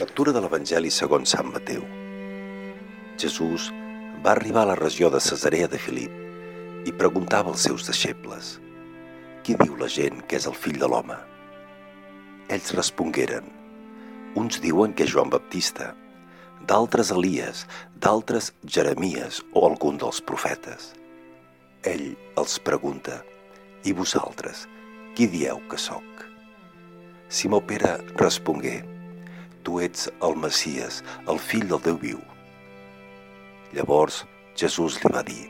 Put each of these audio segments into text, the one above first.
Lectura de l'Evangeli segons Sant Mateu. Jesús va arribar a la regió de Cesarea de Filip i preguntava als seus deixebles «Qui diu la gent que és el fill de l'home?» Ells respongueren «Uns diuen que és Joan Baptista, d'altres Elies, d'altres Jeremies o algun dels profetes». Ell els pregunta «I vosaltres, qui dieu que sóc?» Simó Pere respongué tu ets el Messies, el fill del Déu viu. Llavors Jesús li va dir,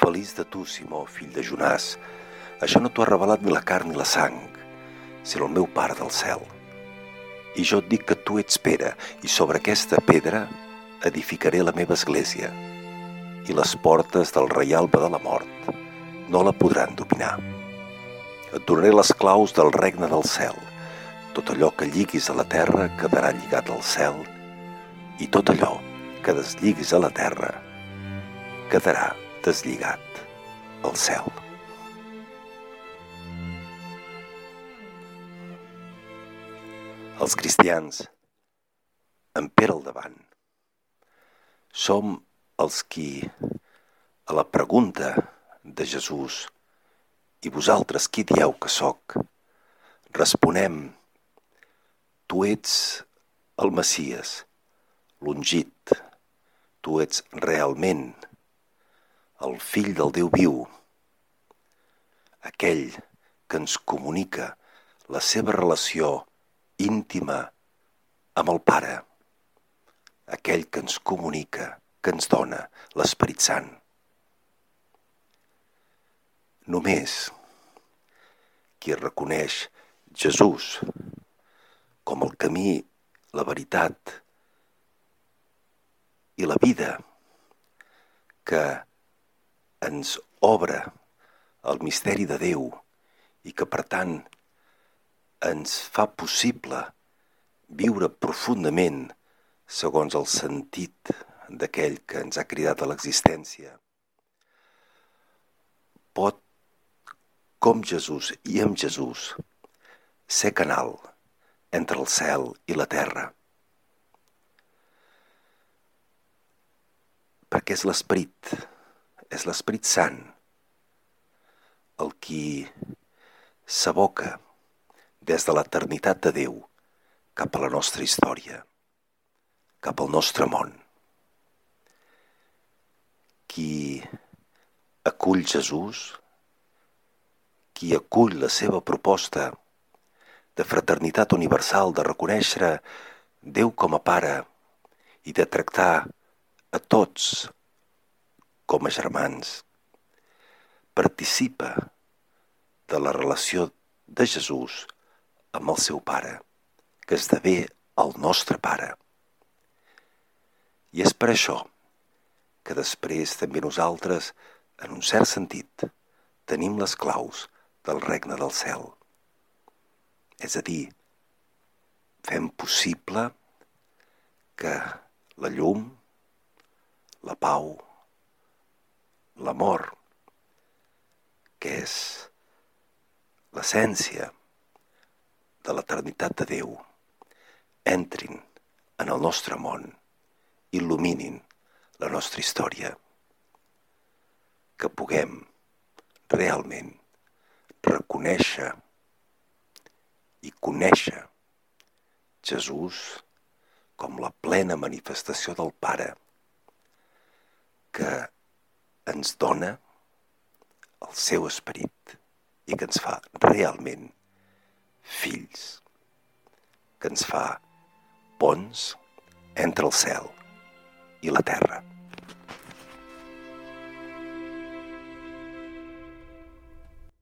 Feliç de tu, Simó, fill de Jonàs, això no t'ho ha revelat ni la carn ni la sang, sinó el meu Pare del cel. I jo et dic que tu ets Pere, i sobre aquesta pedra edificaré la meva església, i les portes del reialme de la mort no la podran dominar. Et donaré les claus del regne del cel, tot allò que lliguis a la terra quedarà lligat al cel i tot allò que deslligis a la terra quedarà deslligat al cel. Els cristians, en Pere al davant, som els qui, a la pregunta de Jesús, i vosaltres qui dieu que sóc, responem Tu ets el Messies, l'ungit. Tu ets realment el fill del Déu viu, aquell que ens comunica la seva relació íntima amb el Pare, aquell que ens comunica, que ens dona l'Esperit Sant. Només qui reconeix Jesús com el camí, la veritat i la vida que ens obre el misteri de Déu i que per tant ens fa possible viure profundament segons el sentit d'aquell que ens ha cridat a l'existència. Pot, com Jesús i amb Jesús, ser canal entre el cel i la terra. Perquè és l'esperit, és l'esperit sant el qui s'aboca des de l'eternitat de Déu cap a la nostra història, cap al nostre món. Qui acull Jesús, qui acull la seva proposta de fraternitat universal, de reconèixer Déu com a pare i de tractar a tots com a germans. Participa de la relació de Jesús amb el seu pare, que esdevé el nostre pare. I és per això que després també nosaltres, en un cert sentit, tenim les claus del regne del cel. És a dir, fem possible que la llum, la pau, l'amor, que és l'essència de l'eternitat de Déu, entrin en el nostre món, il·luminin la nostra història, que puguem realment reconèixer i conèixer Jesús com la plena manifestació del Pare que ens dona el seu esperit i que ens fa realment fills, que ens fa ponts entre el cel i la terra.